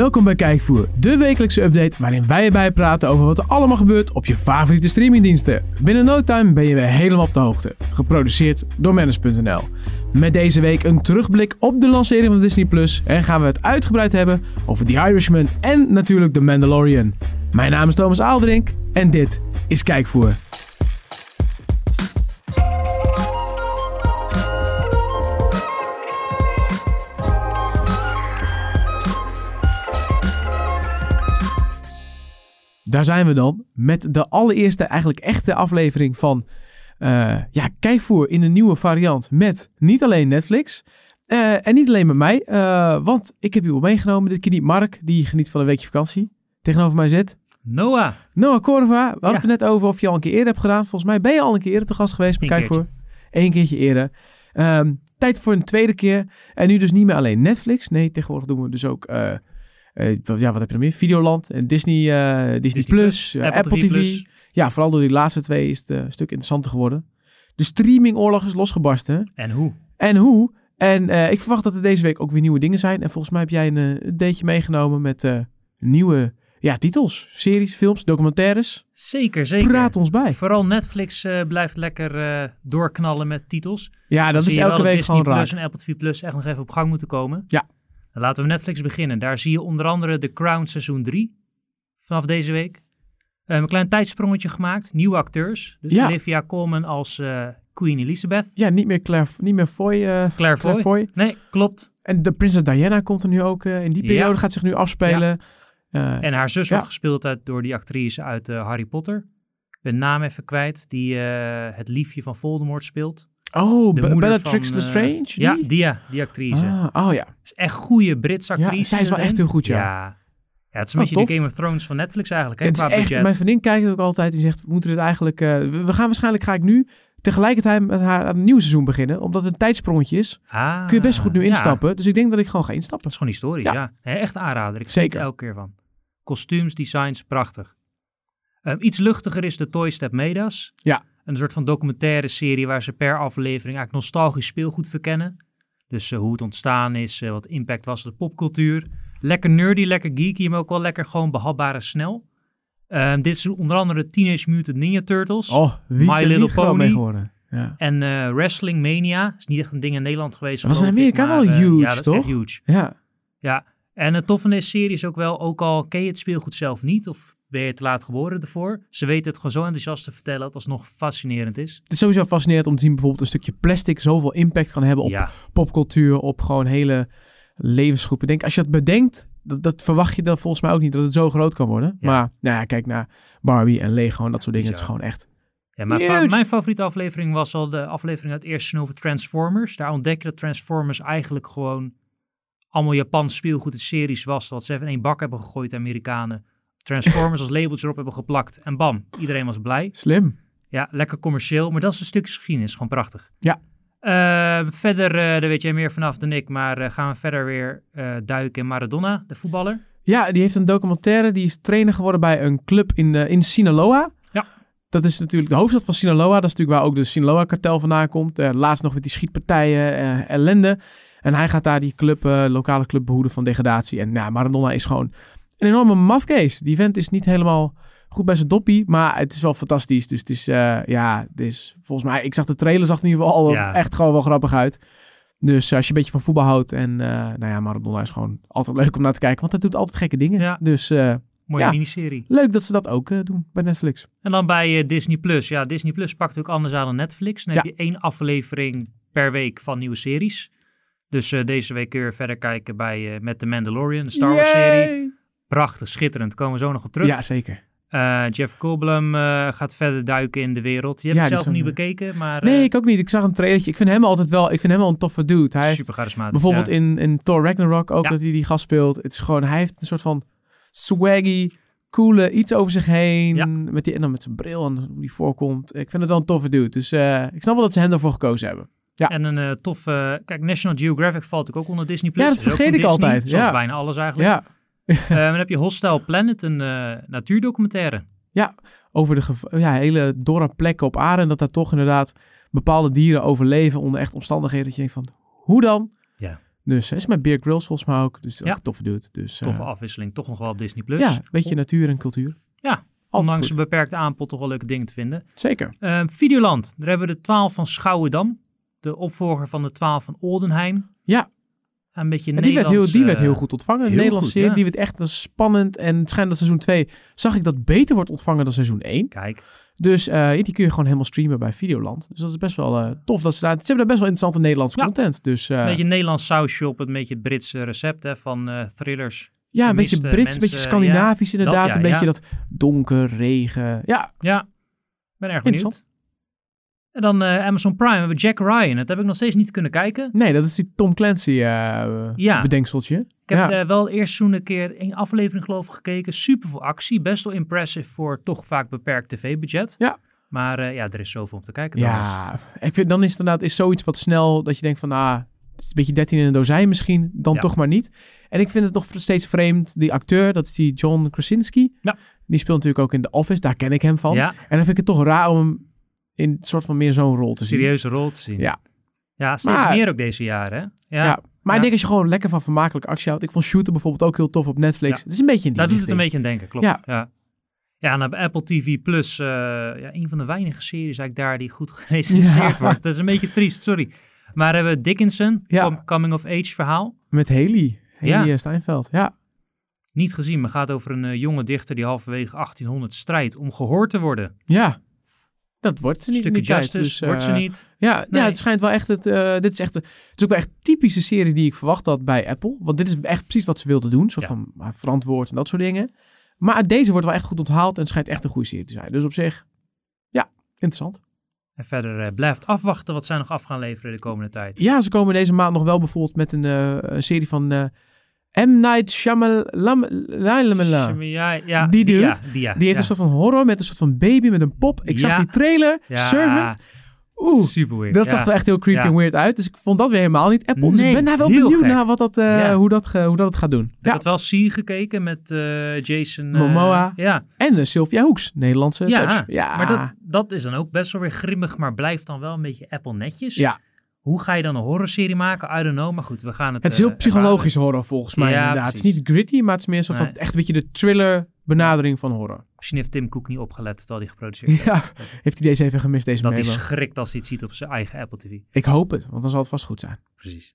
Welkom bij Kijkvoer, de wekelijkse update waarin wij erbij praten over wat er allemaal gebeurt op je favoriete streamingdiensten. Binnen no time ben je weer helemaal op de hoogte. Geproduceerd door Manage.nl. Met deze week een terugblik op de lancering van Disney Plus en gaan we het uitgebreid hebben over The Irishman en natuurlijk The Mandalorian. Mijn naam is Thomas Aaldrink en dit is Kijkvoer. Daar zijn we dan met de allereerste eigenlijk echte aflevering van uh, ja, Kijkvoer in een nieuwe variant met niet alleen Netflix uh, en niet alleen met mij, uh, want ik heb u wel meegenomen. Dit keer niet Mark, die geniet van een weekje vakantie. Tegenover mij zit... Noah. Noah Corva. We hadden het net over of je al een keer eerder hebt gedaan. Volgens mij ben je al een keer eerder te gast geweest bij Kijkvoer. Eén keertje eerder. Um, tijd voor een tweede keer. En nu dus niet meer alleen Netflix. Nee, tegenwoordig doen we dus ook uh, ja, wat heb je er meer? Videoland en Disney, uh, Disney, Disney, Plus, Plus Apple, Apple, TV. Plus. Ja, vooral door die laatste twee is het een stuk interessanter geworden. De streamingoorlog is losgebarsten. En hoe? En hoe? En uh, ik verwacht dat er deze week ook weer nieuwe dingen zijn. En volgens mij heb jij een updateje meegenomen met nieuwe ja, titels, series, films, documentaires. Zeker, zeker. Praat ons bij. Vooral Netflix blijft lekker doorknallen met titels. Ja, dat Dan is elke week Disney gewoon Plus raak. en Apple TV Plus echt nog even op gang moeten komen. Ja. Dan laten we Netflix beginnen. Daar zie je onder andere The Crown seizoen 3 vanaf deze week. Uh, een klein tijdsprongetje gemaakt. Nieuwe acteurs. Dus Ja. Olivia Colman als eh, Queen Elizabeth. Ja, niet meer Claire, niet meer Foy. eh, Claire Foy. Foy. Nee, klopt. En de Prinses Diana komt er nu ook eh, in die periode, Ja. gaat zich nu afspelen. Eh, En haar zus Ja. wordt gespeeld uit, door die actrice uit Harry Potter. Ik ben naam even kwijt. Die het liefje van Voldemort speelt. Oh, De Bellatrix van, Lestrange? eh, die? Ja, die, ja, die actrice. Ah, oh ja. is echt goede Britse actrice. Ja, zij is wel echt heel goed, ja. Ja, Ja, het is een Oh, beetje de Game of Thrones van Netflix eigenlijk, hè, Het is echt, budget. mijn vriendin kijkt ook altijd. Die zegt, we moeten dit eigenlijk... eh, we gaan waarschijnlijk, ga ik nu tegelijkertijd met haar aan een nieuw seizoen beginnen. Omdat het een tijdsprongetje is. Ah, Kun je best goed nu ja, instappen. Dus ik denk dat ik gewoon ga instappen. dat is gewoon historisch, Ja. Echt aanrader. Ik. Zeker. er elke keer van. Kostuums, designs, prachtig. Ehm, iets luchtiger is de Toy Step Medas. Ja. Een soort van documentaire serie waar ze per aflevering eigenlijk nostalgisch speelgoed verkennen. Dus eh, hoe het ontstaan is, eh, wat impact was op de popcultuur. Lekker nerdy, lekker geeky, maar ook wel lekker gewoon behapbaar en snel. Ehm, dit is onder andere Teenage Mutant Ninja Turtles. Oh, wie is My Little niet Pony. mee geworden? Ja. En eh, Wrestling Mania. Is niet echt een ding in Nederland geweest. Dat was in Amerika wel huge, Ja, dat is toch? echt huge. ja. Ja, en het toffe van deze serie is ook wel, ook al ken je het speelgoed zelf niet, of ben je te laat geboren ervoor, ze weten het gewoon zo enthousiast te vertellen dat het alsnog fascinerend is. Het is sowieso fascinerend om te zien bijvoorbeeld een stukje plastic zoveel impact kan hebben op ja, popcultuur, op gewoon hele levensgroepen. Denk, als je dat bedenkt, dat, dat verwacht je dan volgens mij ook niet dat het zo groot kan worden. Ja. Maar nou ja, kijk naar Barbie en Lego en dat soort dingen. Het is gewoon echt. ja mijn, fa- mijn favoriete aflevering was al de aflevering uit het eerste over Transformers. Daar ontdek je dat Transformers eigenlijk gewoon allemaal Japans speelgoed in series was, wat ze even in één bak hebben gegooid, de Amerikanen. Transformers als labels erop hebben geplakt en bam, iedereen was blij. Slim. Ja, lekker commercieel, maar dat is een stukje geschiedenis. Gewoon prachtig. Ja. Eh, verder, eh, daar weet jij meer vanaf dan ik, maar eh, gaan we verder weer eh, duiken in Maradona, de voetballer. Ja, die heeft een documentaire. Die is trainer geworden bij een club in, in Sinaloa. Ja. Dat is natuurlijk de hoofdstad van Sinaloa. Dat is natuurlijk waar ook de Sinaloa-kartel vandaan komt. Laatst nog met die schietpartijen, ellende. En hij gaat daar die club, lokale club behoeden van degradatie. En ja, Maradona is gewoon een enorme mafkees. Die vent is niet helemaal goed bij zijn doppie, maar het is wel fantastisch. Dus het is, eh, ja, het is volgens mij... Ik zag de trailer, zag in ieder geval al Ja. echt gewoon wel grappig uit. Dus als je een beetje van voetbal houdt en, eh, nou ja, Maradona is gewoon altijd leuk om naar te kijken, want hij doet altijd gekke dingen. Ja. Dus eh, Mooie Ja. miniserie. leuk dat ze dat ook eh, doen bij Netflix. En dan bij eh, Disney Plus. Ja, Disney Plus pakt ook anders aan dan Netflix. Dan Ja. heb je één aflevering per week van nieuwe series. Dus eh, deze week kun je verder kijken bij, eh, met The Mandalorian, de Star Wars serie. Prachtig, schitterend. Komen we zo nog op terug. Ja, zeker. Eh, Jeff Goldblum eh, gaat verder duiken in de wereld. Je hebt Ja, zelf een- niet bekeken, maar Nee, eh, ik ook niet. Ik zag een trailertje. Ik vind hem altijd wel, ik vind hem wel een toffe dude. Hij super charismatisch. bijvoorbeeld ja. in, in Thor Ragnarok ook Ja. dat hij die gast speelt. Het is gewoon, hij heeft een soort van swaggy, coole iets over zich heen. Ja. Met die, en dan met zijn bril en hoe die voorkomt. Ik vind het wel een toffe dude. Dus eh, ik snap wel dat ze hem daarvoor gekozen hebben. Ja. En een eh tof... eh, kijk, National Geographic valt ook onder Disney+. Plus. Ja, dat vergeet ik Disney, altijd, Zoals bijna alles eigenlijk. Ja, Eh, dan heb je Hostile Planet, een eh, natuurdocumentaire. over de ja, hele dorre plekken op aarde. En dat daar toch inderdaad bepaalde dieren overleven onder echt omstandigheden. Dat je denkt van, hoe dan? Ja. Dus is met Beer Grylls volgens mij ook. Dus Ja. ook toffe dude. Dus, Toffe eh, afwisseling, toch nog wel op Disney+. Plus. ja, een beetje natuur en cultuur. Ja, Ondanks een beperkte aanbod toch wel leuke dingen te vinden. Zeker. Ehm, Videoland, daar hebben we de 12 van Schouwendam. De opvolger van de 12 van Oldenheim. Ja. Een beetje En die werd, heel, die werd eh, heel goed ontvangen. Heel Nederlandse goed, serie. ja. Die werd echt eh, spannend. En het schijnt dat seizoen 2 zag ik dat beter wordt ontvangen dan seizoen 1. Kijk, Dus eh, die kun je gewoon helemaal streamen bij Videoland. Dus dat is best wel eh, tof. Dat ze, daar, ze hebben daar best wel interessante Nederlandse Ja. content. Dus eh, een beetje Nederlands sausje op een beetje Britse recept hè, van eh, thrillers. ja, een beetje Brits, een beetje Scandinavisch ja, inderdaad. dat een beetje dat donker, regen. Ja, Ja, ben erg benieuwd. En dan eh, Amazon Prime hebben we Jack Ryan. Dat heb ik nog steeds niet kunnen kijken. nee, dat is die Tom Clancy eh Ja. bedenkseltje. Ik heb Ja. eh, wel seizoen een keer één aflevering geloof ik gekeken. Super veel actie. Best wel impressive voor toch vaak beperkt tv-budget. Ja. Maar ja, er is zoveel om te kijken. Thomas. Ja, ik vind dan is het inderdaad is zoiets wat snel dat je denkt van ah, het is een beetje 13 in een dozijn misschien, dan Ja. toch maar niet. En ik vind het toch steeds vreemd, die acteur, dat is die John Krasinski. Ja. Die speelt natuurlijk ook in The Office, daar ken ik hem van. Ja, En dan vind ik het toch raar om hem in een soort van meer zo'n rol te zien. serieuze rol te zien. Ja. Ja, steeds Maar- meer ook deze jaren. Ja, Ja. Maar ik denk als je gewoon lekker van vermakelijke actie houdt. Ik vond Shooter bijvoorbeeld ook heel tof op Netflix. Het is een beetje in die daar doet het een beetje aan denken, klopt. Ja. Ja, ja. en op Apple TV Plus, eh, ja, een van de weinige series eigenlijk daar die goed gerecenseerd Ja. wordt. Dat is een beetje triest, sorry. Maar hebben we Dickinson, Ja. com- coming of age verhaal. Met Haley. Haley Ja. eh, Steinfeld. Ja. Niet gezien, maar gaat over een eh, jonge dichter die halverwege 1800 strijdt om gehoord te worden. Ja. Dat wordt ze niet in tijd. justice, Dus, wordt ze eh, niet. Ja, Nee. ja, het schijnt wel echt het. eh, dit is echt. Het is ook wel echt typische serie die ik verwacht had bij Apple. Want dit is echt precies wat ze wilden doen. Soort Ja. van ah, verantwoord en dat soort dingen. Maar deze wordt wel echt goed onthaald en het schijnt echt een goede serie te zijn. Dus op zich, ja, interessant. En verder eh, blijft afwachten wat zij nog af gaan leveren de komende tijd. Ja, ze komen deze maand nog wel bijvoorbeeld met een, eh, een serie van eh, M. Night Shyamalan. Ja, Die dude, die, heeft ja. een soort van horror met een soort van baby met een pop. Ik zag die trailer. Servant. Oeh, Super weird. Dat zag er echt heel creepy en weird uit. Dus ik vond dat weer helemaal niet Apple. dus ik ben daar wel benieuwd gek. naar wat dat, eh, hoe, dat, hoe dat het gaat doen. Ik had wel C gekeken met eh, Jason eh, Momoa. ja, En Sylvia Hoeks, Nederlandse Ja, touch. Ja, maar dat, dat is dan ook best wel weer grimmig, maar blijft dan wel een beetje Apple netjes. Ja. Hoe ga je dan een horrorserie maken? I don't know, maar goed, we gaan het het is heel eh, psychologisch horror volgens mij Ja, inderdaad. Het is niet gritty, maar het is meer zo van Nee. echt een beetje de thriller benadering van horror. Misschien heeft Tim Cook niet opgelet terwijl hij geproduceerd heeft. Ja, heeft hij deze even gemist, deze Dat hij schrikt als hij het ziet op zijn eigen Apple TV. Ik hoop het, want dan zal het vast goed zijn. Precies.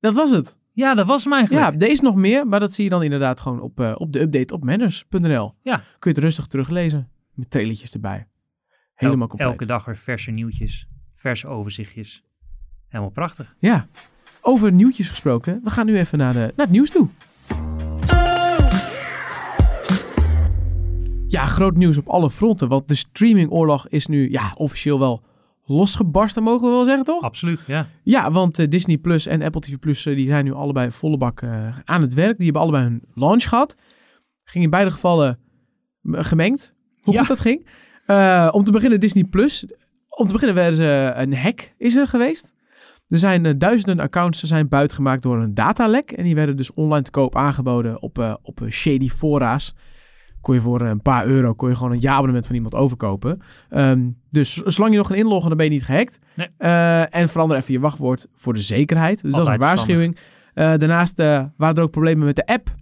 Dat was het. Ja, dat was eigenlijk. Ja, deze nog meer, maar dat zie je dan inderdaad gewoon op, eh, op de update op manners.nl. Ja. Kun je het rustig teruglezen, met trailertjes erbij. Helemaal El- compleet. Elke dag weer verse nieuwtjes, verse overzichtjes. Helemaal prachtig. Ja, over nieuwtjes gesproken. We gaan nu even naar, de, naar het nieuws toe. Ja, groot nieuws op alle fronten. Want de streamingoorlog is nu ja, officieel wel losgebarsten, mogen we wel zeggen, toch? Absoluut, ja. Ja, want eh, Disney Plus en Apple TV Plus eh, die zijn nu allebei volle bak eh, aan het werk. Die hebben allebei hun launch gehad. Ging in beide gevallen gemengd. Hoe Ja. goed dat ging. Om te beginnen Disney Plus. Om te beginnen werden ze een hack is er geweest. Er zijn eh, duizenden accounts zijn buitgemaakt door een datalek. En die werden dus online te koop aangeboden op, eh, op eh, shady fora's. Kon je voor een paar euro kon je gewoon een jaarabonnement van iemand overkopen. Ehm, dus zolang je nog kan inloggen, dan ben je niet gehackt. Nee. Eh, en verander even je wachtwoord voor de zekerheid. Dus dat is een waarschuwing. Daarnaast waren er ook problemen met de app.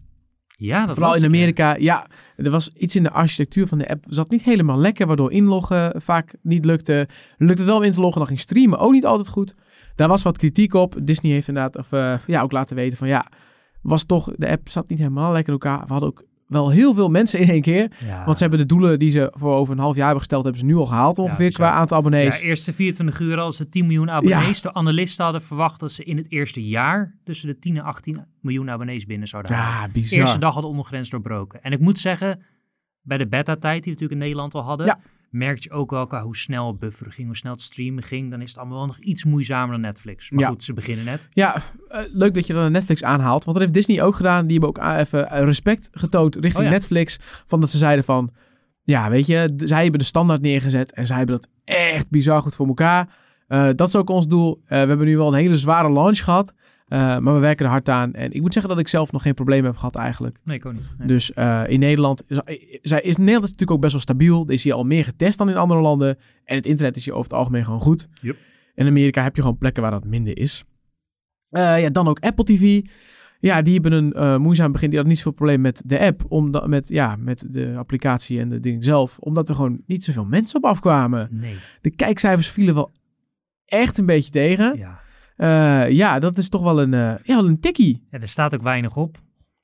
Ja, dat Vooral was in het, ja. Amerika. Ja, er was iets in de architectuur van de app. zat niet helemaal lekker, waardoor inloggen vaak niet lukte. Lukte het wel om in te loggen, dan ging streamen ook niet altijd goed. Daar was wat kritiek op. Disney heeft inderdaad of, eh, ja, ook laten weten van ja, was toch, de app zat niet helemaal lekker in elkaar. We hadden ook wel heel veel mensen in één keer. Ja. Want ze hebben de doelen die ze voor over een half jaar hebben gesteld, hebben ze nu al gehaald ongeveer bizar. qua aantal abonnees. Ja, eerste 24 uur als ze 10 miljoen abonnees. De analisten hadden verwacht dat ze in het eerste jaar tussen de 10 en 18 miljoen abonnees binnen zouden halen. Ja, De eerste dag had de ondergrens doorbroken. En ik moet zeggen, bij de beta-tijd die we natuurlijk in Nederland al hadden, Ja. Merkte je ook wel qua hoe snel het bufferen ging, hoe snel het streamen ging. Dan is het allemaal wel nog iets moeizamer dan Netflix. Maar Ja. goed, ze beginnen net. Ja, eh, leuk dat je dan Netflix aanhaalt. Want dat heeft Disney ook gedaan. Die hebben ook ah, even eh, respect getoond richting Oh ja. Netflix. Van dat ze zeiden van... Ja, weet je, zij hebben de standaard neergezet. En zij hebben dat echt bizar goed voor elkaar. Eh, dat is ook ons doel. Eh, we hebben nu wel een hele zware launch gehad. Eh, maar we werken er hard aan. En ik moet zeggen dat ik zelf nog geen probleem heb gehad eigenlijk. Nee, ik ook niet. Nee. Dus eh, in Nederland... Is, zij is, Nederland is natuurlijk ook best wel stabiel. Er is hier al meer getest dan in andere landen. En het internet is hier over het algemeen gewoon goed. Yep. In Amerika heb je gewoon plekken waar dat minder is. Eh, ja, dan ook Apple TV. Ja, die hebben een eh, moeizaam begin. Die had niet zoveel probleem met de app. Omdat, met, ja, met de applicatie en de ding zelf. Omdat er gewoon niet zoveel mensen op afkwamen. Nee. De kijkcijfers vielen wel echt een beetje tegen. Ja. Eh, ja, dat is toch wel een, eh, ja, wel een tikkie. ja, er staat ook weinig op.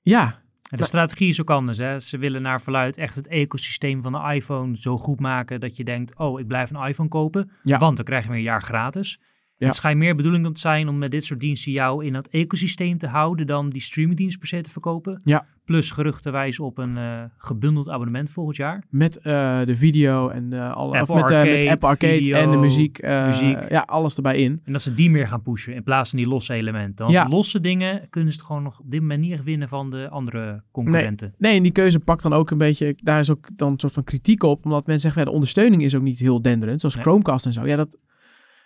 Ja, En de strategie is ook anders. Hè? Ze willen naar verluid echt het ecosysteem van de iPhone zo goed maken dat je denkt, oh, ik blijf een iPhone kopen, Ja. want dan krijg je weer een jaar gratis. Ja. Het schijnt meer bedoeling te zijn om met dit soort diensten jou in dat ecosysteem te houden dan die streamingdienst per se te verkopen. Ja. Plus geruchtenwijs op een eh, gebundeld abonnement volgend jaar. met eh, de video en eh, alle, of met, met Arcade, Apple Arcade video, en de muziek, muziek. Ja, alles erbij in. En dat ze die meer gaan pushen in plaats van die losse elementen. Want Ja. losse dingen kunnen ze gewoon nog op dit moment niet winnen van de andere concurrenten. Nee, en die keuze pakt dan ook een beetje, daar is ook dan een soort van kritiek op, omdat mensen zeggen, ja, de ondersteuning is ook niet heel denderend, zoals Nee. Chromecast en zo. Ja, dat,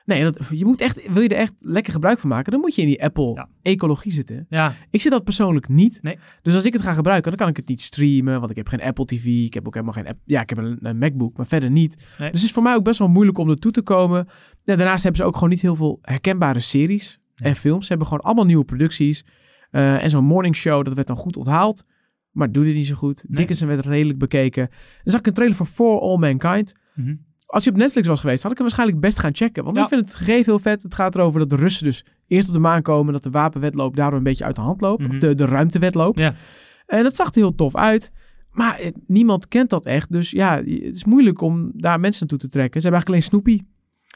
nee, dat, je moet echt, wil je er echt lekker gebruik van maken, dan moet je in die Apple Ja. ecologie zitten. Ja, Ik zit dat persoonlijk niet. Nee. Dus als ik het ga gebruiken, dan kan ik het niet streamen, want ik heb geen Apple TV, ik heb ook helemaal geen app. Ja, ik heb een, een MacBook, maar verder niet. Nee. Dus het is voor mij ook best wel moeilijk om ertoe te komen. Ja, daarnaast hebben ze ook gewoon niet heel veel herkenbare series Nee. en films. Ze hebben gewoon allemaal nieuwe producties. Eh, en zo'n morning show, dat werd dan goed onthaald. Maar doet het niet zo goed. Dickinson werd redelijk bekeken. Dan zag ik een trailer voor For All Mankind. Mhm. Als je op Netflix was geweest, had ik hem waarschijnlijk best gaan checken. Want Ja. ik vind het gegeven heel vet. Het gaat erover dat de Russen dus eerst op de maan komen. Dat de wapenwedloop daardoor een beetje uit de hand loopt. Of Mhm. de, de ruimtewedloop. Ja. En dat zag er heel tof uit. Maar eh, niemand kent dat echt. Dus ja, het is moeilijk om daar mensen naartoe te trekken. Ze hebben eigenlijk alleen Snoopy.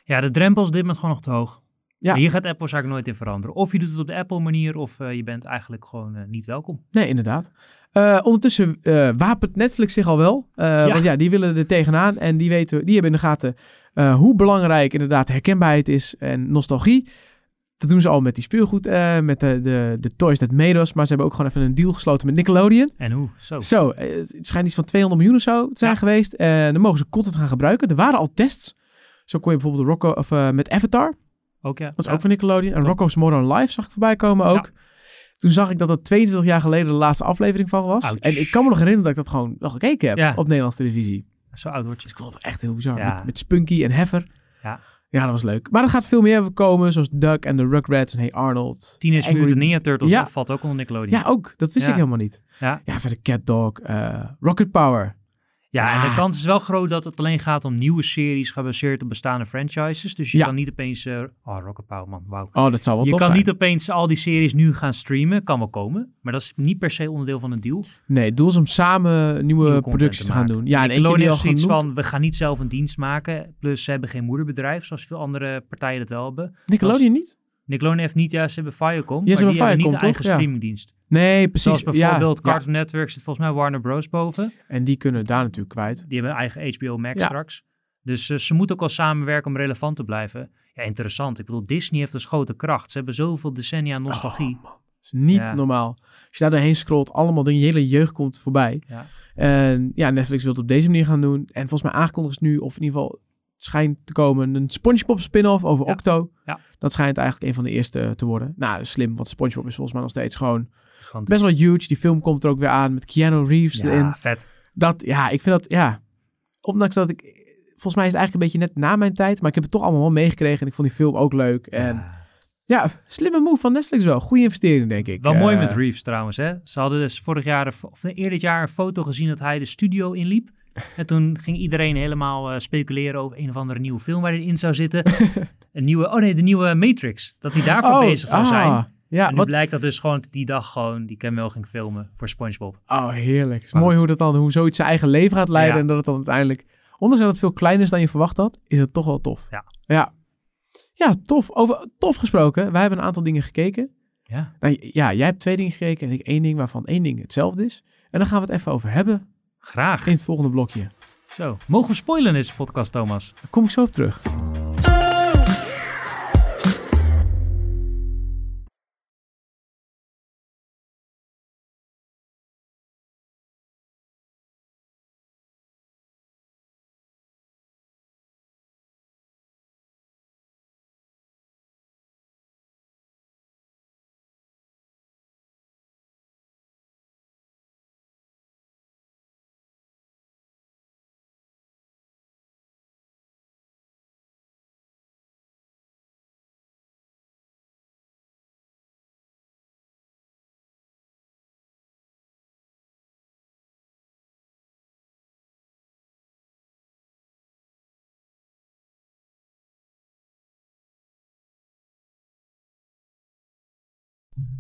Ja, de drempel is dit moment gewoon nog te hoog. Ja. Hier gaat Apple zaak nooit in veranderen. Of je doet het op de Apple manier, of eh, je bent eigenlijk gewoon eh, niet welkom. Nee, inderdaad. Eh, ondertussen wapent Netflix zich al wel. Want ja, die willen er tegenaan. En die, weten, die hebben in de gaten hoe belangrijk inderdaad herkenbaarheid is en nostalgie. Dat doen ze al met die speelgoed, met de, de, de Toys That Made Us. Maar ze hebben ook gewoon even een deal gesloten met Nickelodeon. En hoe? Zo. Zo, het schijnt iets van 200 miljoen of zo te zijn Ja. geweest. En dan mogen ze content gaan gebruiken. Er waren al tests. Zo kon je bijvoorbeeld Rocco, of, met Avatar. Ook ja. Dat is Ja. ook van Nickelodeon. En. Rocco's Modern Life zag ik voorbij komen ook. Toen zag ik dat dat 22 jaar geleden de laatste aflevering van was. Ouch. En ik kan me nog herinneren dat ik dat gewoon nog gekeken heb Ja. op Nederlandse televisie. Zo oud word je. Dus ik vond het echt heel bizar. Met, met Spunky en Heffer. Ja. Ja, dat was leuk. Maar er gaat veel meer komen, zoals Duck en de Rugrats en Hey Arnold. Teenage Angry- Mutant Ninja Turtles, dat valt ook onder Nickelodeon. Ja, ook. Dat wist ik helemaal niet. Ja. Ja, verder Cat Dog, eh, Rocket Power. Ja, en de kans is wel groot dat het alleen gaat om nieuwe series gebaseerd op bestaande franchises. Dus je Ja. kan niet opeens... eh oh, Rocket Power, man, wauw. Oh, dat zou wel Je kan zijn. niet opeens al die series nu gaan streamen. Kan wel komen, maar dat is niet per se onderdeel van een deal. Nee, het doel is om samen nieuwe, producties te gaan doen. Ja, en Nickelodeon heeft zoiets van, we gaan niet zelf een dienst maken. Plus ze hebben geen moederbedrijf, zoals veel andere partijen dat wel hebben. Nickelodeon niet? Nickelodeon heeft niet, ja, ze hebben Viacom, Ja, ze maar die hebben hebben niet een eigen? Ja. streamingdienst. Nee, precies. Zoals bijvoorbeeld ja. Cartoon Network zit volgens mij Warner Bros. boven. En die kunnen daar natuurlijk kwijt. Die hebben een eigen HBO Max straks. Dus eh, ze moeten ook wel samenwerken om relevant te blijven. Ja, interessant. Ik bedoel, Disney heeft dus grote kracht. Ze hebben zoveel decennia nostalgie. Oh, man. Dat is niet Ja. normaal. Als je daar doorheen scrolt, allemaal dingen, je hele jeugd komt voorbij. Ja. En ja, Netflix wil het op deze manier gaan doen. En volgens mij aangekondigd is nu, of in ieder geval schijnt te komen, een SpongeBob spin-off over Ja. Octo. Ja. Dat schijnt eigenlijk een van de eerste te worden. Nou, slim, want SpongeBob is volgens mij nog steeds gewoon Gigantisch. best wel huge. Die film komt er ook weer aan met Keanu Reeves erin. ja, vet. Dat, ja, ik vind dat, ja. Ondanks dat ik, volgens mij is het eigenlijk een beetje net na mijn tijd, maar ik heb het toch allemaal wel meegekregen en ik vond die film ook leuk. En Ja. ja, slimme move van Netflix wel. Goede investering, denk ik. Wel mooi met Reeves trouwens. Hè? Ze hadden dus vorig jaar, of eerder dit jaar, een foto gezien dat hij de studio inliep. En toen ging iedereen helemaal eh, speculeren over een of andere nieuwe film waar hij in zou zitten. een nieuwe, oh nee, de nieuwe Matrix. Dat hij daarvoor oh, bezig zou zijn. ah, Ja, en nu wat, blijkt dat dus gewoon die dag gewoon die cameo ging filmen voor SpongeBob. oh, heerlijk. Het is mooi hoe dat dan, hoe zoiets zijn eigen leven gaat leiden Ja. en dat het dan uiteindelijk, ondanks dat het veel kleiner is dan je verwacht had, is het toch wel tof. Ja. Ja, ja tof. Over tof gesproken, wij hebben een aantal dingen gekeken. Ja, Nou, ja, jij hebt twee dingen gekeken en ik één ding waarvan één ding hetzelfde is. En dan gaan we het even over hebben graag. in het volgende blokje. Zo, mogen we spoilen in deze podcast, Thomas? Daar kom ik zo op terug.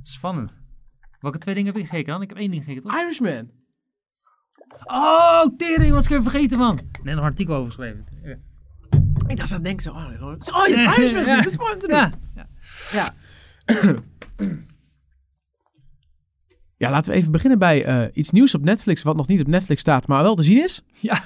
Spannend. Welke twee dingen heb ik gekeken dan? Ik heb één ding gekeken, toch? Irishman. Oh, tering, was ik even vergeten, man. Nog een artikel over geschreven. Ja. Ik dacht, dat denk ik zo. Oh, oh je hebt Irishman gezien. Dat is mooi om te doen. Ja. ja. Ja. ja, laten we even beginnen bij eh, iets nieuws op Netflix, wat nog niet op Netflix staat, maar wel te zien is. Ja.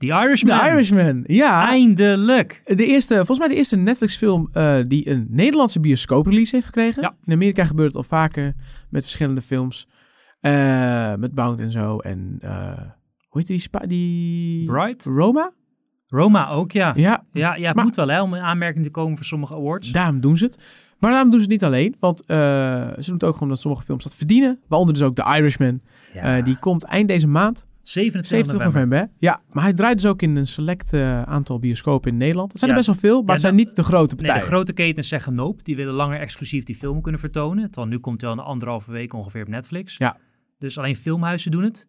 The Irishman. The Irishman, ja. Eindelijk. De eerste, volgens mij de eerste Netflix-film eh, die een Nederlandse bioscoop-release heeft gekregen. Ja. In Amerika gebeurt het al vaker met verschillende films. Eh, met Bound en zo. En eh, hoe heet die? Spa die... Bright? Roma? Roma ook, ja. Ja, Ja, ja het Maar- moet wel hè, om in aanmerking te komen voor sommige awards. daarom doen ze het. Maar daarom doen ze het niet alleen. Want ze doen het ook gewoon omdat sommige films dat verdienen. Waaronder dus ook The Irishman. Ja. Die komt eind deze maand. 27 27 november. november. hè? Ja, maar hij draait dus ook in een select eh, aantal bioscopen in Nederland. Er zijn Ja. er best wel veel, maar Ja, het zijn dat- niet de grote Nee, partijen. de grote ketens zeggen nope. Die willen langer exclusief die film kunnen vertonen. Terwijl nu komt hij al een anderhalve week ongeveer op Netflix. Ja. Dus alleen filmhuizen doen het.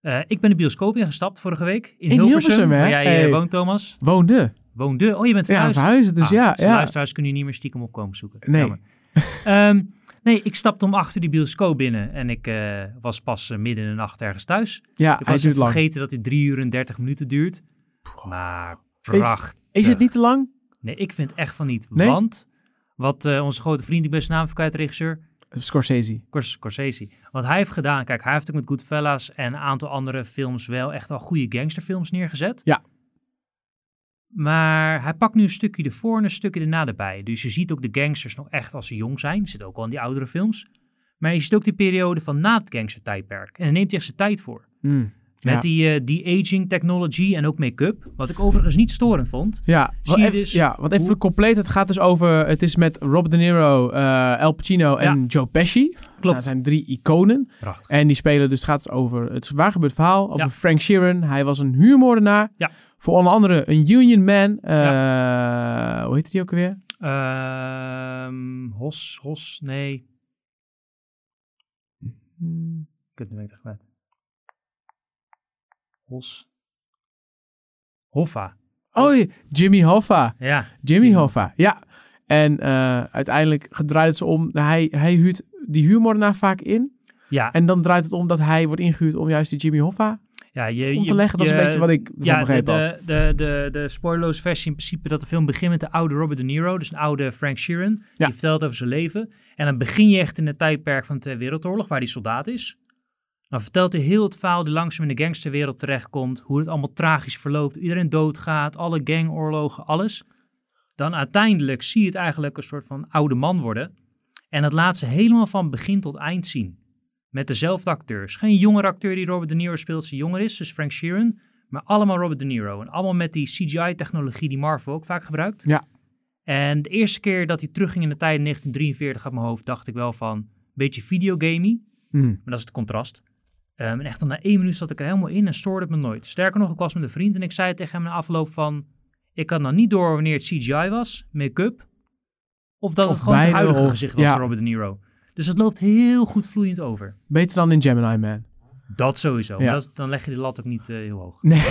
Eh, ik ben de bioscoop ingestapt vorige week. In, In Hilversum, Hilversum, hè? waar jij eh, Hey. woont, Thomas. Woonde. Woonde. Oh, je bent Ja, verhuisd. Dus Ah, ja, dus ja. luisteraars kunnen je niet meer stiekem opkomen zoeken. Nee. Nee, ik stapte om achter die bioscoop binnen. En ik eh, was pas eh, midden in de nacht ergens thuis. Ja, Ik hij was lang. vergeten dat hij 3 uur en 30 minuten duurt. Maar prachtig. Is het niet te lang? Nee, ik vind echt van niet. Nee? Want wat eh, onze grote vriend, die beste naam kwijt, regisseur, Scorsese. Scors- Scorsese. Wat hij heeft gedaan, kijk, hij heeft ook met Goodfellas en een aantal andere films wel echt wel goede gangsterfilms neergezet. Ja. Maar hij pakt nu een stukje ervoor en een stukje erna erbij. Dus je ziet ook de gangsters nog echt als ze jong zijn. Zit ook al in die oudere films. Maar je ziet ook die periode van na het gangstertijdperk. En daar neemt hij echt zijn tijd voor. Mm. Met Ja. die eh, de-aging technology en ook make-up. Wat ik overigens niet storend vond. Ja, Zie je dus ja, wat even hoe- compleet. Het gaat dus over. Het is met Robert De Niro, eh Al Pacino en Joe Pesci. Klopt. Dat zijn drie iconen. Prachtig. En die spelen dus. Het gaat dus over het waar gebeurd verhaal. Over Ja. Frank Sheeran. Hij was een huurmoordenaar. Ja. Voor onder andere een Union Man. eh, Hoe heet die ook alweer? Ehm, Hos, Hos, nee. Hmm. Kut, nu ben ik het kwijt. Hos. Hoffa. Oh, Jimmy Hoffa. Ja. Jimmy Hoffa, ja. En eh, uiteindelijk draait het ze om. Hij, hij huurt die huurmoordenaar vaak in. Ja, En dan draait het om dat hij wordt ingehuurd om juist die Jimmy Hoffa ja je, om te je- leggen. Dat is een beetje wat ik Ja, de, begrepen had. de, de, de, de spoilerloze versie in principe dat de film begint met de oude Robert De Niro, dus een oude Frank Sheeran. Ja. Die vertelt over zijn leven. En dan begin je echt in het tijdperk van de Tweede Wereldoorlog, waar hij soldaat is. Dan vertelt hij heel het verhaal die langzaam in de gangsterwereld terechtkomt. Hoe het allemaal tragisch verloopt. Iedereen doodgaat, alle gangoorlogen, alles. Dan uiteindelijk zie je het eigenlijk een soort van oude man worden. En dat laat ze helemaal van begin tot eind zien. Met dezelfde acteurs. Geen jongere acteur die Robert De Niro speelt, die jonger is, dus Frank Sheeran. Maar allemaal Robert De Niro. En allemaal met die CGI-technologie die Marvel ook vaak gebruikt. Ja. En de eerste keer dat hij terugging in de tijd in 1943 uit mijn hoofd, dacht ik wel van, een beetje videogamey. Hmm. Maar dat is het contrast. Ehm, en echt dan na één minuut zat ik er helemaal in en stoorde het me nooit. Sterker nog, ik was met een vriend en ik zei tegen hem na afloop van... Ik had nou niet door wanneer het CGI was, make-up... Of dat Of het gewoon het huidige gezicht was ja. van Robert De Niro. Dus het loopt heel goed vloeiend over. Beter dan in Gemini Man. Dat sowieso. Ja. Dat dan leg je de lat ook niet eh, heel hoog. Nee.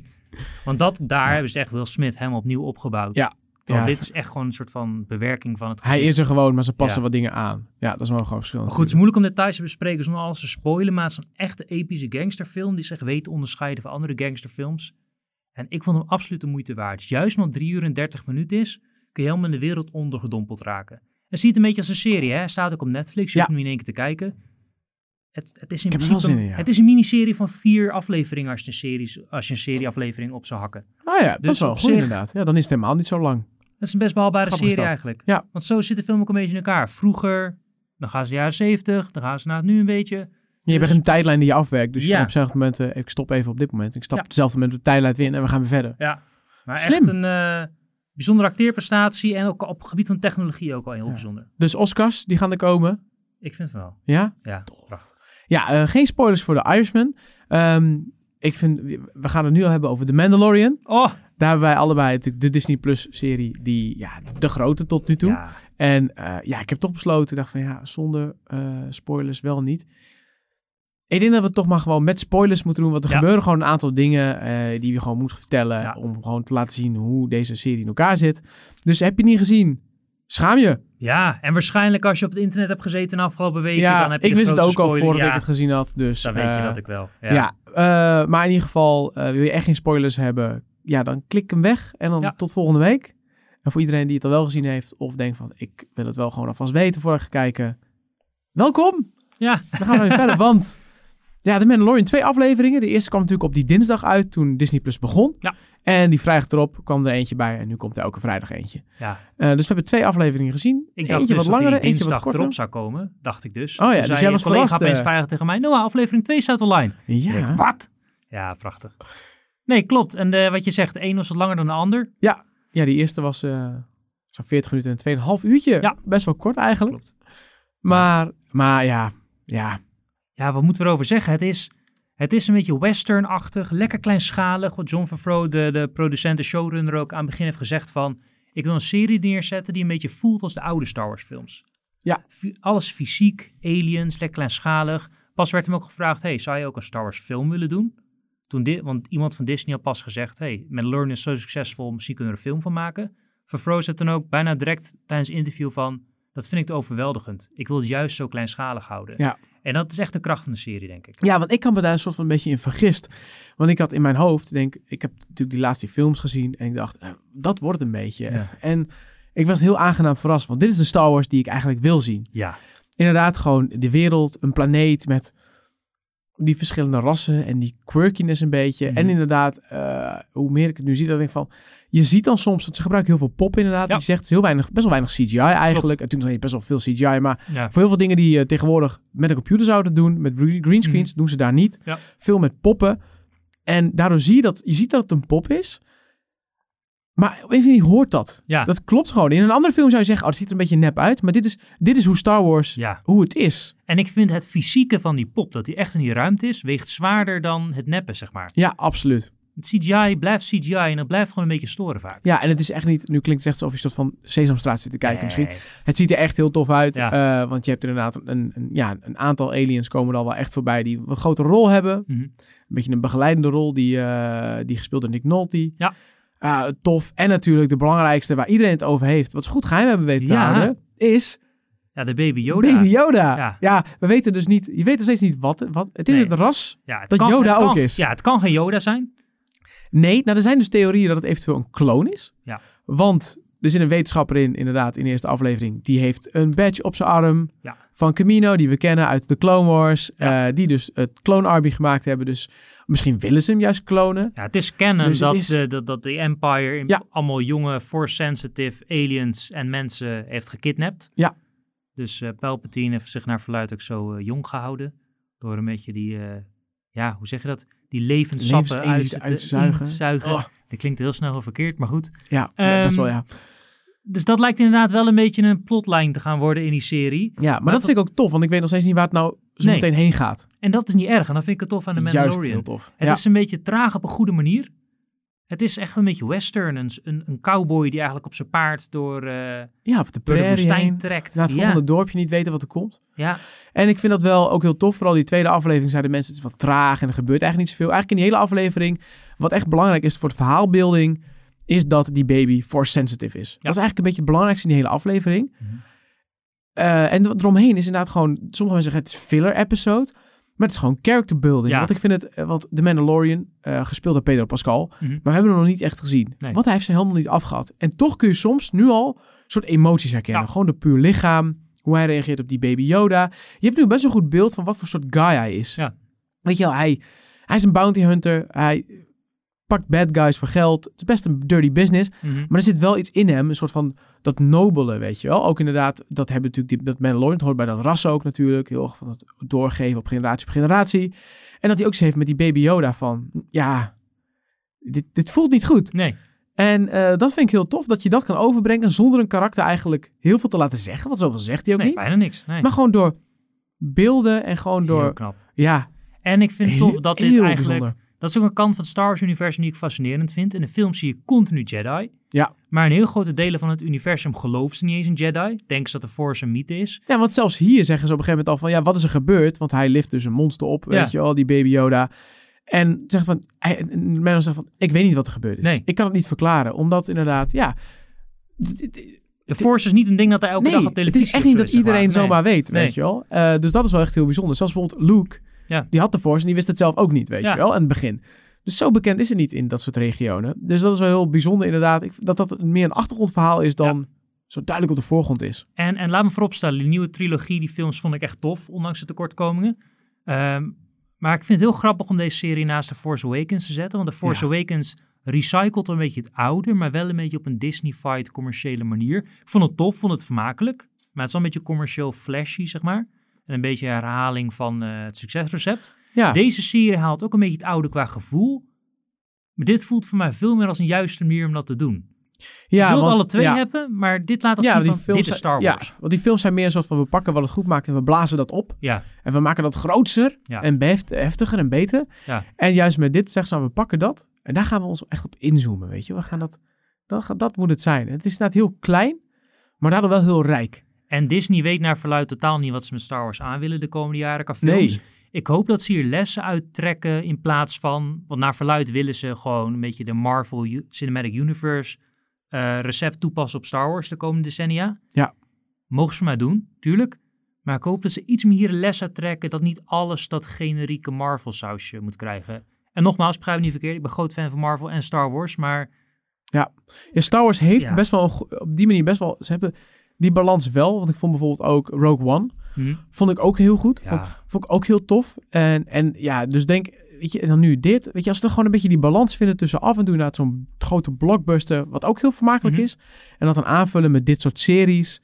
Want dat, daar hebben ze echt Will Smith helemaal opnieuw opgebouwd. Ja. Ja. dit is echt gewoon een soort van bewerking van het Hij is er gewoon, maar ze passen wat dingen aan. Ja, dat is wel gewoon verschil. Maar goed, het is moeilijk om details te bespreken zonder alles te spoilen. Maar het is een echte epische gangsterfilm die zich weet te onderscheiden van andere gangsterfilms. En ik vond hem absoluut de moeite waard. Juist omdat 3 uur en 30 minuten is, kun je helemaal in de wereld ondergedompeld raken. En ziet het een beetje als een serie, hè? Staat ook op Netflix, je Ja. hoeft hem in één keer te kijken. Het, het is in principe wel zin in, ja. het is een miniserie van vier afleveringen als je een, serie, als je een serieaflevering op zou hakken. Ah ja, dat Dus is wel op goed zich- inderdaad. Ja, dan is het helemaal niet zo lang. Dat is een best behaalbare Grappig serie eigenlijk. Ja. Want zo zit de film ook een beetje in elkaar. Vroeger, dan gaan ze de jaren 70, dan gaan ze naar het nu een beetje. Je hebt Dus- een tijdlijn die je afwerkt. Dus je Ja. kan op hetzelfde moment, eh, ik stop even op dit moment. Ik stap op hetzelfde moment de tijdlijn weer in en we gaan weer verder. Ja, maar Slim. echt een eh, bijzondere acteerprestatie en ook op het gebied van technologie ook al heel Ja. bijzonder. Dus Oscars, die gaan er komen. Ik vind het wel. Ja? Ja, prachtig. Ja, eh, geen spoilers voor de Irishman. Ehm, ik vind, we gaan het nu al hebben over The Mandalorian. Oh! Daar hebben wij allebei natuurlijk de Disney Plus serie, die, ja, de grote tot nu toe. Ja, En eh, ja, ik heb toch besloten, ik dacht van ja, zonder eh, spoilers wel niet. Ik denk dat we het toch maar gewoon met spoilers moeten doen. Want er Ja. gebeuren gewoon een aantal dingen eh, die we gewoon moeten vertellen. Ja. Om gewoon te laten zien hoe deze serie in elkaar zit. Dus heb je niet gezien, Schaam je. Ja, en waarschijnlijk als je op het internet hebt gezeten de afgelopen weken, Ja, dan heb je ik wist het ook al voordat ja, ik het gezien had. Dus, Dan weet je eh, dat ik wel. Ja. Ja, eh, maar in ieder geval, wil je echt geen spoilers hebben, ja, dan klik hem weg en dan tot volgende week. En voor iedereen die het al wel gezien heeft of denkt van, ik wil het wel gewoon alvast weten voordat ik ga kijken. Welkom! Ja. Dan gaan we weer verder, want ja, The Mandalorian, twee afleveringen. De eerste kwam natuurlijk op die dinsdag uit toen Disney Plus begon. Ja. En die vrijdag erop kwam er eentje bij en nu komt er elke vrijdag eentje. ja. Eh, dus we hebben twee afleveringen gezien. Ik dacht eentje dus wat dat langer, die eentje wat korter. erop zou komen, dacht ik dus. Oh ja, dus jij was collega verrast, opeens eh. vrijdag tegen mij, Noah, aflevering 2 staat online. Ja. wat? Ja, prachtig. Nee, klopt. En de, wat je zegt, de een was wat langer dan de ander. Ja, die eerste was eh zo'n 40 minuten en 2,5 uurtje. Ja. Best wel kort eigenlijk. Klopt. Maar, maar ja, ja. Ja, wat moeten we erover zeggen? Het is, het is een beetje western-achtig, lekker kleinschalig. Wat John Favreau, de, de producent, de showrunner ook aan het begin heeft gezegd van... Ik wil een serie neerzetten die een beetje voelt als de oude Star Wars films. Ja. Alles fysiek, aliens, lekker kleinschalig. Pas werd hem ook gevraagd, hey, zou je ook een Star Wars film willen doen? Toen dit, want iemand van Disney had pas gezegd, hey, Mandalorian is zo succesvol, misschien kunnen we er een film van maken. Favreau zei toen ook bijna direct tijdens het interview van... Dat vind ik te overweldigend. Ik wil het juist zo kleinschalig houden. Ja. En dat is echt de kracht van de serie, denk ik. Ja, want ik kan me daar een soort van een beetje in vergist. Want ik had in mijn hoofd, denk ik heb natuurlijk die laatste films gezien en ik dacht, eh, dat wordt een beetje. Ja. En ik was heel aangenaam verrast, want dit is de Star Wars die ik eigenlijk wil zien. Ja, Inderdaad, gewoon de wereld, een planeet met die verschillende rassen en die quirkiness een beetje. Mhm. En inderdaad, eh, hoe meer ik het nu zie, dan denk ik van, je ziet dan soms, dat ze gebruiken heel veel pop inderdaad. Ja. Die zegt heel weinig, best wel weinig CGI eigenlijk. En toen had je best wel veel CGI, maar ja. voor heel veel dingen die je tegenwoordig met een computer zouden doen, met gre- greenscreens, doen ze daar niet. Ja. Veel met poppen. En daardoor zie je dat, je ziet dat het een pop is. Maar op een of andere manier hoort dat. Ja. Dat klopt gewoon. In een andere film zou je zeggen, oh, het ziet er een beetje nep uit. Maar dit is, dit is hoe Star Wars, ja. hoe het is. En ik vind het fysieke van die pop, dat die echt in die ruimte is, weegt zwaarder dan het neppen, zeg maar. Ja, absoluut. Het CGI blijft CGI en dat blijft gewoon een beetje storen vaak. Ja, en het is echt niet, nu klinkt het echt alsof je soort van Sesamstraat zit te kijken misschien. Het ziet er echt heel tof uit. Ja. eh, want je hebt inderdaad een, een, ja, een aantal aliens komen er al wel echt voorbij die een wat grotere rol hebben. Mhm. Een beetje een begeleidende rol die, eh, die gespeeld door Nick Nolte. Ja. Ah, tof. En natuurlijk de belangrijkste waar iedereen het over heeft, wat ze goed geheim hebben weten te Ja. houden, is Ja, de baby Yoda. Baby Yoda. Ja. Ja. we weten dus niet, je weet nog steeds niet wat, wat het is Nee. het ras. Ja, het Dat kan, Yoda kan- ook is. Ja, het kan geen Yoda zijn. Nee, nou er zijn dus theorieën dat het eventueel een kloon is. Ja. Want er zit een wetenschapper in, inderdaad, in de eerste aflevering. Die heeft een badge op zijn arm Ja. van Camino, die we kennen uit de Clone Wars. Ja. eh, die dus het Clone Army gemaakt hebben. Dus misschien willen ze hem juist klonen. Ja, het is canon Dus dat, is- de, dat, dat de Empire Ja. allemaal jonge, force-sensitive aliens en mensen heeft gekidnapt. Ja. Dus eh Palpatine heeft zich naar verluidt ook zo eh, jong gehouden. Door een beetje die, eh, ja, hoe zeg je dat? Die levenssappen uit, te, uit te in zuigen. Oh. Dat klinkt heel snel heel verkeerd, maar goed. Ja, Ehm, best wel ja. Dus dat lijkt inderdaad wel een beetje een plotlijn te gaan worden in die serie. Ja, maar, maar dat vind ik ook tof, want ik weet nog steeds niet waar het nou zo Nee. meteen heen gaat. En dat is niet erg. En dat vind ik het tof aan de Juist Mandalorian. heel tof. Het ja. is een beetje traag op een goede manier. Het is echt een beetje western. Een, een, een cowboy die eigenlijk op zijn paard door, eh, ja, of de door de prairie woestijn heen. trekt. Naar het ja, volgende dorpje niet weten wat er komt. ja, En ik vind dat wel ook heel tof. Vooral die tweede aflevering zeiden mensen, het is wat traag en er gebeurt eigenlijk niet zoveel. Eigenlijk in die hele aflevering, wat echt belangrijk is voor de verhaalbeelding, is dat die baby force sensitive is. Dat is eigenlijk een beetje het belangrijkste in die hele aflevering. Mhm. Eh, en wat eromheen is inderdaad gewoon, sommige mensen zeggen het is filler episode, maar het is gewoon character building. Ja. Want ik vind het, eh, wat The Mandalorian, eh, gespeeld door Pedro Pascal, Mhm. maar we hebben hem nog niet echt gezien. Nee. Want hij heeft zijn helm nog niet afgehad. En toch kun je soms nu al een soort emoties herkennen. Ja. Gewoon de puur lichaam, hoe hij reageert op die baby Yoda. Je hebt nu best een goed beeld van wat voor soort guy hij is. Ja. Weet je wel, hij, hij is een bounty hunter. Hij pakt bad guys voor geld. Het is best een dirty business. Mhm. Maar er zit wel iets in hem, een soort van dat nobele, weet je wel. Ook inderdaad, dat hebben natuurlijk die, dat Mandalorian, hoort bij dat ras ook natuurlijk. Heel erg van het doorgeven op generatie op generatie. En dat hij ook zo heeft met die baby Yoda van, ja, dit, dit voelt niet goed. Nee, En eh, dat vind ik heel tof, dat je dat kan overbrengen zonder een karakter eigenlijk heel veel te laten zeggen. Want zoveel zegt hij ook nee niet. bijna niks. Nee. Maar gewoon door beelden en gewoon door, Heel knap. ja, En ik vind het tof dat dit eigenlijk... bijzonder. Dat is ook een kant van het Star Wars-universum die ik fascinerend vind. In de film zie je continu Jedi. Ja. Maar in heel grote delen van het universum geloven ze niet eens in Jedi. Denken ze dat de Force een mythe is. Ja, want zelfs hier zeggen ze op een gegeven moment al van, ja, wat is er gebeurd? Want hij lift dus een monster op, Ja. weet je wel, die baby Yoda. En zegt van, hij, en men zegt van, ik weet niet wat er gebeurd is. Nee. Ik kan het niet verklaren, omdat inderdaad, ja, De Force is niet een ding dat hij elke nee, dag op televisie het is echt niet dat iedereen Nee. zomaar weet, Nee. weet je wel. Eh, dus dat is wel echt heel bijzonder. Zoals bijvoorbeeld Luke, Ja. die had de Force en die wist het zelf ook niet, weet Ja. je wel, aan het begin. Dus zo bekend is het niet in dat soort regionen. Dus dat is wel heel bijzonder inderdaad. Ik, dat dat meer een achtergrondverhaal is dan zo duidelijk op de voorgrond is. En, en laat me vooropstellen, die nieuwe trilogie, die films vond ik echt tof, ondanks de tekortkomingen. Ehm, maar ik vind het heel grappig om deze serie naast The Force Awakens te zetten. Want The Force Ja. Awakens recycelt een beetje het oude, maar wel een beetje op een Disney-fied commerciële manier. Ik vond het tof, vond het vermakelijk. Maar het is wel een beetje commercieel flashy, zeg maar. En een beetje herhaling van eh, het succesrecept. Ja, Deze serie haalt ook een beetje het oude qua gevoel. Maar dit voelt voor mij veel meer als een juiste manier om dat te doen. ja ik wil want- alle twee ja. hebben, maar dit laat ons Ja, zien van, dit is Star Wars. Ja, want die films zijn meer een soort van we pakken wat het goed maakt en we blazen dat op. Ja, En we maken dat grootser Ja. en heftiger en beter. ja. En juist met dit zeggen ze, nou, we pakken dat. En daar gaan we ons echt op inzoomen, weet je. We gaan dat, dat, dat moet het zijn. Het is inderdaad heel klein, maar daardoor wel heel rijk. En Disney weet naar verluid totaal niet wat ze met Star Wars aan willen de komende jaren qua films. Nee. Ik hoop dat ze hier lessen uittrekken in plaats van... Want naar verluid willen ze gewoon een beetje de Marvel U- Cinematic Universe eh, recept toepassen op Star Wars de komende decennia. Ja. Mogen ze mij doen, tuurlijk. Maar ik hoop dat ze iets meer les uittrekken dat niet alles dat generieke Marvel sausje moet krijgen. En nogmaals, begrijp me niet verkeerd, ik ben groot fan van Marvel en Star Wars, maar Ja, Star Wars heeft Ja. best wel op die manier best wel. Ze hebben die balans wel. Want ik vond bijvoorbeeld ook Rogue One. hm, Vond ik ook heel goed. Vond, ja, vond ik ook heel tof. En, en ja, dus denk, weet je, en dan nu dit. Weet je, als we er gewoon een beetje die balans vinden tussen af en toe naar zo'n grote blockbuster, wat ook heel vermakelijk Mhm. is. En dat dan aanvullen met dit soort series.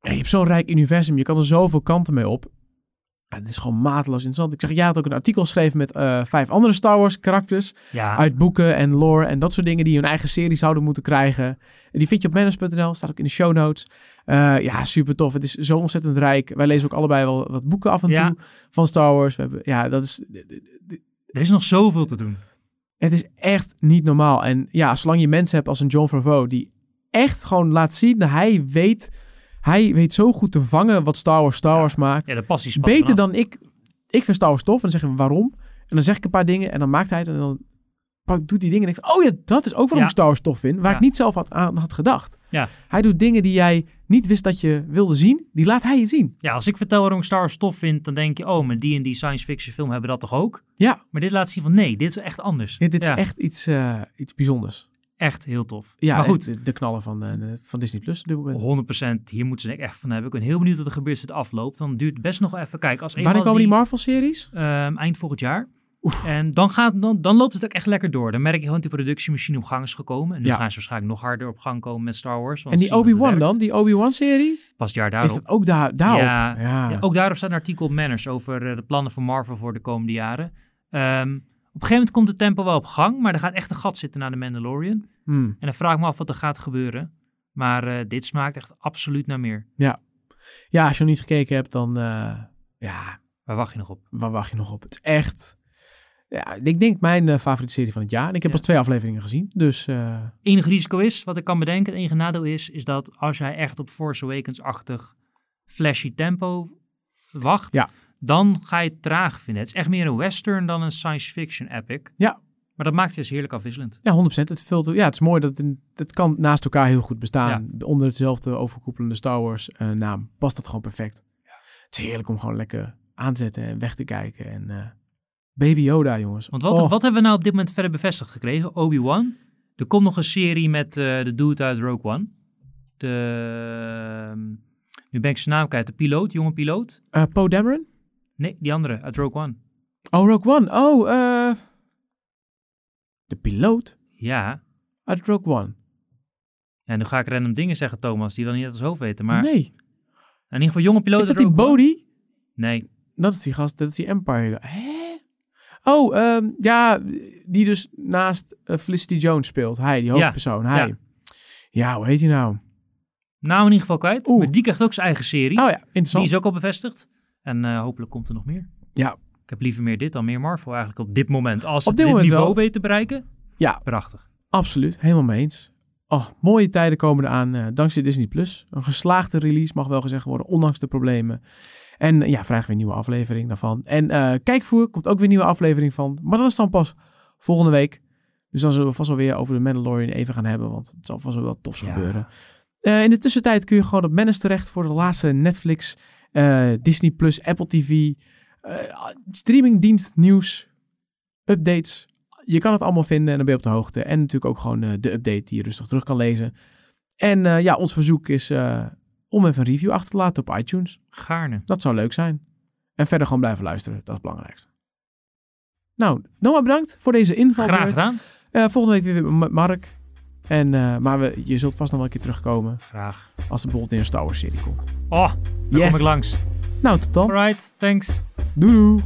Je hebt zo'n rijk universum, je kan er zoveel kanten mee op. Ja, het is gewoon mateloos interessant. Ik zeg, jij had ook een artikel geschreven met eh, vijf andere Star Wars karakters. ja. Uit boeken en lore en dat soort dingen die hun eigen serie zouden moeten krijgen. En die vind je op manners.nl, staat ook in de show notes. Eh, ja, super tof. Het is zo ontzettend rijk. Wij lezen ook allebei wel wat boeken af en Ja. toe van Star Wars. We hebben, ja, dat is, er is nog zoveel te doen. het is echt niet normaal. En ja, zolang je mensen hebt als een John Favreau die echt gewoon laat zien dat hij weet, hij weet zo goed te vangen wat Star Wars Star Ja. Wars maakt. Ja, de passie spat Beter dan ik. Ik vind Star Wars tof. En dan zeggen we waarom. En dan zeg ik een paar dingen. En dan maakt hij het. En dan doet hij dingen. En denk oh ja, dat is ook waarom Ja. ik Star Wars tof vind. Waar Ja. ik niet zelf had, aan had gedacht. Ja. Hij doet dingen die jij niet wist dat je wilde zien. Die laat hij je zien. Ja, als ik vertel waarom ik Star Wars tof vind, dan denk je, oh, maar die en die science fiction film hebben dat toch ook? Ja, Maar dit laat zien van, nee, dit is echt anders. dit, dit Ja, is echt iets, eh, iets bijzonders. Echt heel tof. Ja, maar goed, De, de knallen van, eh, van Disney Plus. op dit moment. 100% hier moeten ze echt van hebben. Ik ben heel benieuwd wat er gebeurt als het afloopt. Dan duurt het best nog even. Kijk, als Wanneer komen die Marvel-series? ehm, eind volgend jaar. En dan, gaat, dan, dan loopt het ook echt lekker door. Dan merk je gewoon dat die productiemachine op gang is gekomen. En nu Ja. gaan ze waarschijnlijk nog harder op gang komen met Star Wars. want En die Obi-Wan dan? Die Obi-Wan-serie? Pas het jaar Is daarop. dat ook daar, daarop? Ja, ja. Ja, ook daarop staat een artikel op Manners over eh, de plannen van Marvel voor de komende jaren. Op een gegeven moment komt het tempo wel op gang, maar er gaat echt een gat zitten naar de Mandalorian. Hmm. En dan vraag ik me af wat er gaat gebeuren. Maar eh, dit smaakt echt absoluut naar meer. Ja, als je nog niet gekeken hebt, dan... eh, ja, Waar wacht je nog op? waar wacht je nog op? Het is echt... Ja, ik denk mijn eh, favoriete serie van het jaar. En ik heb Ja. pas twee afleveringen gezien. Dus Enige risico is, wat ik kan bedenken, het enige nadeel is, is dat als jij echt op Force Awakens-achtig flashy tempo wacht, Ja. Dan ga je het traag vinden. Het is echt meer een western dan een science fiction epic. Ja. Maar dat maakt het dus heerlijk afwisselend. ja, 100%. Het, vult, ja, het is mooi dat het, kan naast elkaar heel goed bestaan. Onder hetzelfde overkoepelende Star Wars eh, naam past dat gewoon perfect. Het is heerlijk om gewoon lekker aan te zetten en weg te kijken. En eh, Baby Yoda, jongens. Want wat, Oh, wat hebben we nou op dit moment verder bevestigd gekregen? Obi-Wan. Er komt nog een serie met eh, de dude uit Rogue One. De, ehm, nu ben ik zijn naam kwijt. De piloot, jonge piloot. Poe Dameron? Nee, die andere uit Rogue One. Oh, Rogue One. Oh, eh... De piloot Ja. uit Rogue One. En nu ga ik random dingen zeggen, Thomas, die we niet uit ons hoofd weten. Maar nee. in ieder geval jonge piloot Is dat die One. Bodhi? Nee. Dat is die gast, dat is die Empire. Hè? Oh, ehm, ja, die dus naast eh, Felicity Jones speelt. Hij, die hoofdpersoon. Hij. Ja. Ja. hoe heet hij nou? Naam in ieder geval kwijt. Oeh. Maar die krijgt ook zijn eigen serie. Oh ja, die interessant. is ook al bevestigd. En eh, hopelijk komt er nog meer. Ja. Ik heb liever meer dit dan meer Marvel eigenlijk op dit moment. Als Op het dit niveau wel. weet te bereiken, Ja, prachtig. absoluut. Helemaal mee eens. Oh, mooie tijden komen eraan eh, dankzij Disney+. Plus. Een geslaagde release, mag wel gezegd worden, ondanks de problemen. En eh, ja, vrijdag weer een nieuwe aflevering daarvan. En Kijkvoer komt ook weer een nieuwe aflevering van. Maar dat is dan pas volgende week. Dus dan zullen we vast wel weer over de Mandalorian even gaan hebben. Want het zal vast wel wel tofs Ja. gebeuren. In de tussentijd kun je gewoon op Manus terecht voor de laatste Netflix, eh, Disney Plus, Apple TV, eh, streamingdienst, nieuws, updates. Je kan het allemaal vinden en dan ben je op de hoogte. En natuurlijk ook gewoon eh, de update die je rustig terug kan lezen. En ja, ons verzoek is om even een review achter te laten op iTunes. Gaarne. Dat zou leuk zijn. En verder gewoon blijven luisteren. Dat is het belangrijkste. Nou, Noah bedankt voor deze inval. Graag gedaan. Volgende week weer met Mark. En, eh, maar we, je zult vast nog wel een keer terugkomen. Graag. Als er bijvoorbeeld in een Star Wars serie komt. Oh, daar Yes. kom ik langs. Nou, tot dan. Alright, thanks. Doei doei.